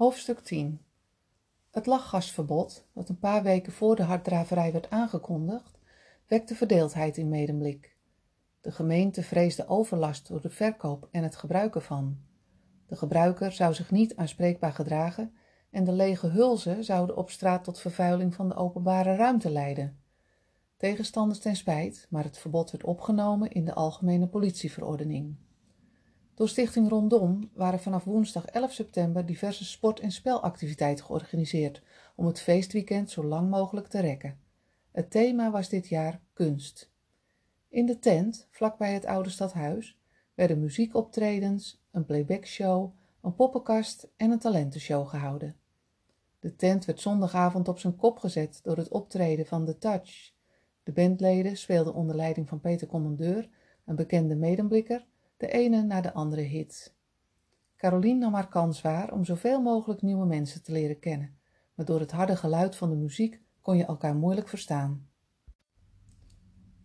Hoofdstuk 10 Het lachgasverbod, dat een paar weken voor de harddraverij werd aangekondigd, wekte verdeeldheid in Medemblik. De gemeente vreesde overlast door de verkoop en het gebruik ervan. De gebruiker zou zich niet aanspreekbaar gedragen en de lege hulzen zouden op straat tot vervuiling van de openbare ruimte leiden. Tegenstanders ten spijt, maar het verbod werd opgenomen in de Algemene Politieverordening. Door Stichting Rondom waren vanaf woensdag 11 september diverse sport- en spelactiviteiten georganiseerd om het feestweekend zo lang mogelijk te rekken. Het thema was dit jaar kunst. In de tent, vlakbij het oude stadhuis, werden muziekoptredens, een playbackshow, een poppenkast en een talentenshow gehouden. De tent werd zondagavond op zijn kop gezet door het optreden van The Touch. De bandleden speelden onder leiding van Peter Commandeur, een bekende medemblikker, de ene na de andere hit. Caroline nam haar kans waar om zoveel mogelijk nieuwe mensen te leren kennen, maar door het harde geluid van de muziek kon je elkaar moeilijk verstaan.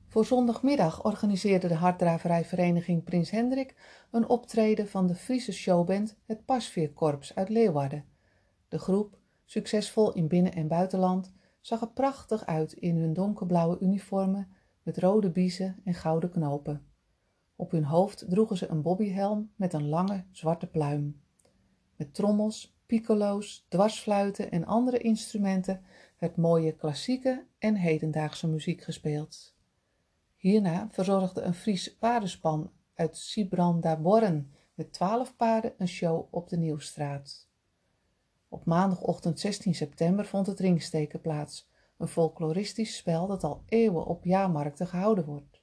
Voor zondagmiddag organiseerde de harddraverijvereniging Prins Hendrik een optreden van de Friese showband het Pasveerkorps uit Leeuwarden. De groep, succesvol in binnen- en buitenland, zag er prachtig uit in hun donkerblauwe uniformen met rode biezen en gouden knopen. Op hun hoofd droegen ze een bobbyhelm met een lange zwarte pluim. Met trommels, piccolo's, dwarsfluiten en andere instrumenten werd mooie klassieke en hedendaagse muziek gespeeld. Hierna verzorgde een Fries paardenspan uit Sibrandaborren met twaalf paarden een show op de Nieuwstraat. Op maandagochtend 16 september vond het ringsteken plaats, een folkloristisch spel dat al eeuwen op jaarmarkten gehouden wordt.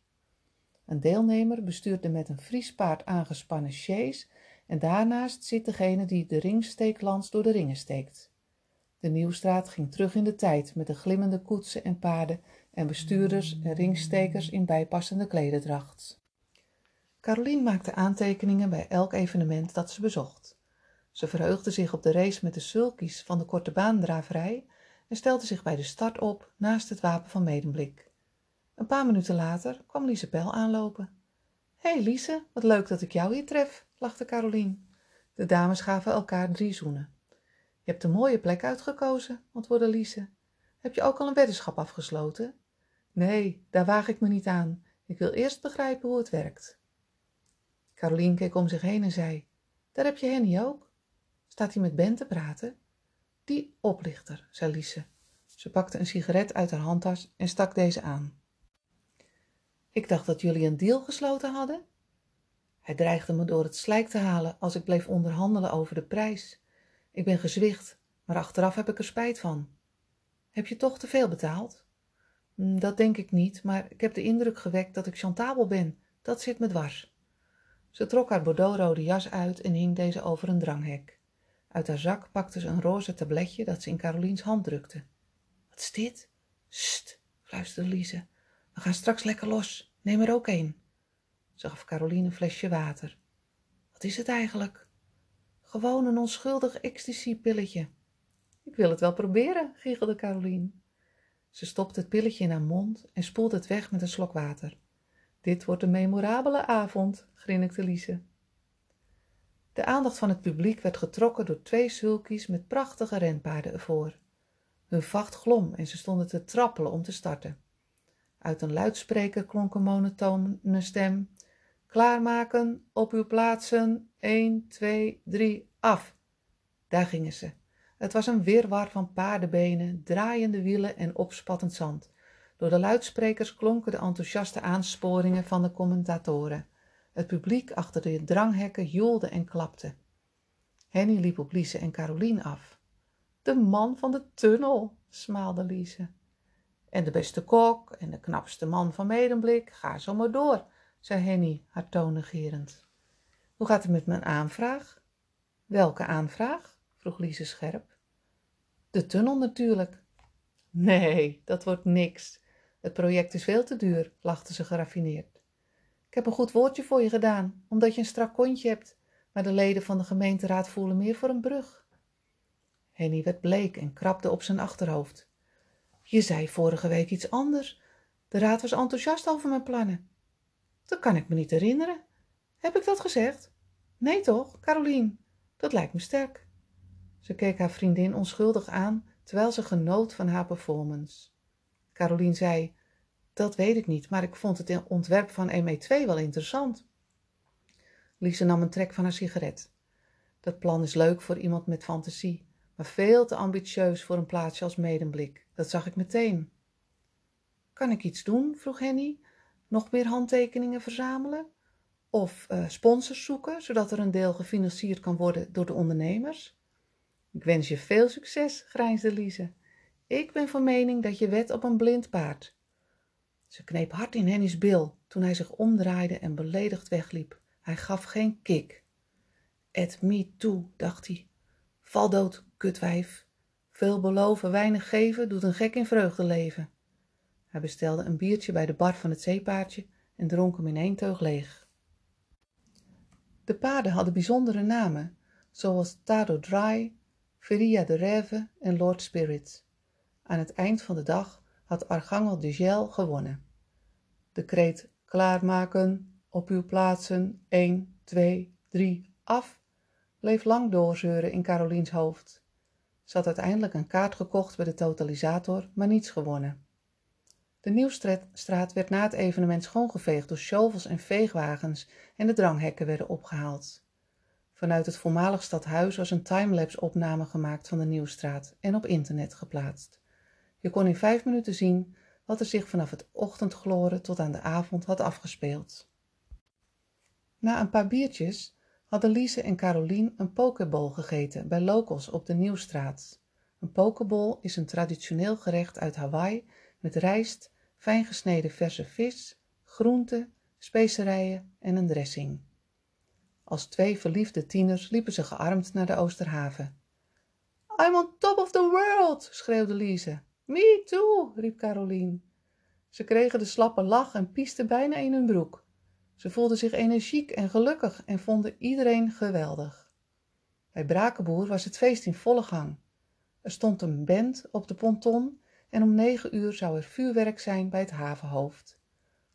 Een deelnemer bestuurt de met een Fries paard aangespannen sjees en daarnaast zit degene die de ringsteeklans door de ringen steekt. De Nieuwstraat ging terug in de tijd met de glimmende koetsen en paarden en bestuurders en ringstekers in bijpassende klededracht. Caroline maakte aantekeningen bij elk evenement dat ze bezocht. Ze verheugde zich op de race met de sulkies van de korte baandraverij en stelde zich bij de start op naast het wapen van Medemblik. Een paar minuten later kwam Lise Pel aanlopen. Hé hey Lise, wat leuk dat ik jou hier tref, lachte Caroline. De dames gaven elkaar drie zoenen. Je hebt een mooie plek uitgekozen, antwoordde Lise. Heb je ook al een weddenschap afgesloten? Nee, daar waag ik me niet aan. Ik wil eerst begrijpen hoe het werkt. Caroline keek om zich heen en zei: Daar heb je Henny ook. Staat hij met Ben te praten? Die oplichter, zei Lise. Ze pakte een sigaret uit haar handtas en stak deze aan. Ik dacht dat jullie een deal gesloten hadden. Hij dreigde me door het slijk te halen als ik bleef onderhandelen over de prijs. Ik ben gezwicht, maar achteraf heb ik er spijt van. Heb je toch te veel betaald? Hm, dat denk ik niet, maar ik heb de indruk gewekt dat ik chantabel ben. Dat zit me dwars. Ze trok haar bordeauxrode jas uit en hing deze over een dranghek. Uit haar zak pakte ze een roze tabletje dat ze in Caroliens hand drukte. Wat is dit? Sst, fluisterde Lise. We gaan straks lekker los. Neem er ook een. Ze gaf Caroline een flesje water. Wat is het eigenlijk? Gewoon een onschuldig ecstasy-pilletje. Ik wil het wel proberen, giechelde Caroline. Ze stopte het pilletje in haar mond en spoelde het weg met een slok water. Dit wordt een memorabele avond, grinnikte Lise. De aandacht van het publiek werd getrokken door twee sulkies met prachtige renpaarden ervoor. Hun vacht glom en ze stonden te trappelen om te starten. Uit een luidspreker klonk een monotone stem. Klaarmaken, op uw plaatsen, 1, 2, 3, af. Daar gingen ze. Het was een wirwar van paardenbenen, draaiende wielen en opspattend zand. Door de luidsprekers klonken de enthousiaste aansporingen van de commentatoren. Het publiek achter de dranghekken joelde en klapte. Henny liep op Lise en Caroline af. De man van de tunnel, smaalde Lise. En de beste kok en de knapste man van Medemblik, ga zo maar door, zei Henny haar toon negerend. Hoe gaat het met mijn aanvraag? Welke aanvraag? vroeg Lise scherp. De tunnel natuurlijk. Nee, dat wordt niks. Het project is veel te duur, lachte ze geraffineerd. Ik heb een goed woordje voor je gedaan, omdat je een strak kontje hebt, maar de leden van de gemeenteraad voelen meer voor een brug. Henny werd bleek en krabde op zijn achterhoofd. Je zei vorige week iets anders. De raad was enthousiast over mijn plannen. Dat kan ik me niet herinneren. Heb ik dat gezegd? Nee toch, Carolien? Dat lijkt me sterk. Ze keek haar vriendin onschuldig aan terwijl ze genoot van haar performance. Carolien zei: Dat weet ik niet, maar ik vond het ontwerp van ME2 wel interessant. Lise nam een trek van haar sigaret. Dat plan is leuk voor iemand met fantasie, maar veel te ambitieus voor een plaatsje als Medemblik. Dat zag ik meteen. Kan ik iets doen? vroeg Henny. Nog meer handtekeningen verzamelen? Of uh, sponsors zoeken, zodat er een deel gefinancierd kan worden door de ondernemers? Ik wens je veel succes, grijnsde Lise. Ik ben van mening dat je wet op een blind paard. Ze kneep hard in Henny's bil toen hij zich omdraaide en beledigd wegliep. Hij gaf geen kik. Et me toe, dacht hij. Val dood, kutwijf. Veel beloven, weinig geven, doet een gek in vreugde leven. Hij bestelde een biertje bij de bar van het zeepaardje en dronk hem in één teug leeg. De paarden hadden bijzondere namen, zoals Tado Dry, Feria de Rêve en Lord Spirit. Aan het eind van de dag had Archangel de Gel gewonnen. De kreet klaarmaken, op uw plaatsen, 1, 2, 3, af, bleef lang doorzeuren in Caroliens hoofd. Ze had uiteindelijk een kaart gekocht bij de totalisator, maar niets gewonnen. De Nieuwstraat werd na het evenement schoongeveegd door shovels en veegwagens en de dranghekken werden opgehaald. Vanuit het voormalig stadhuis was een timelapse opname gemaakt van de Nieuwstraat en op internet geplaatst. Je kon in vijf minuten zien wat er zich vanaf het ochtendgloren tot aan de avond had afgespeeld. Na een paar biertjes hadden Lise en Carolien een pokeball gegeten bij Locals op de Nieuwstraat. Een pokeball is een traditioneel gerecht uit Hawaii met rijst, fijn gesneden verse vis, groenten, specerijen en een dressing. Als twee verliefde tieners liepen ze gearmd naar de Oosterhaven. I'm on top of the world, schreeuwde Lise. Me too, riep Caroline. Ze kregen de slappe lach en piesten bijna in hun broek. Ze voelden zich energiek en gelukkig en vonden iedereen geweldig. Bij Brakenboer was het feest in volle gang. Er stond een band op de ponton en om negen uur zou er vuurwerk zijn bij het havenhoofd.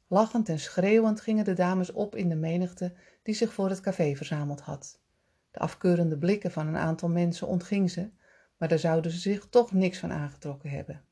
Lachend en schreeuwend gingen de dames op in de menigte die zich voor het café verzameld had. De afkeurende blikken van een aantal mensen ontging ze, maar daar zouden ze zich toch niks van aangetrokken hebben.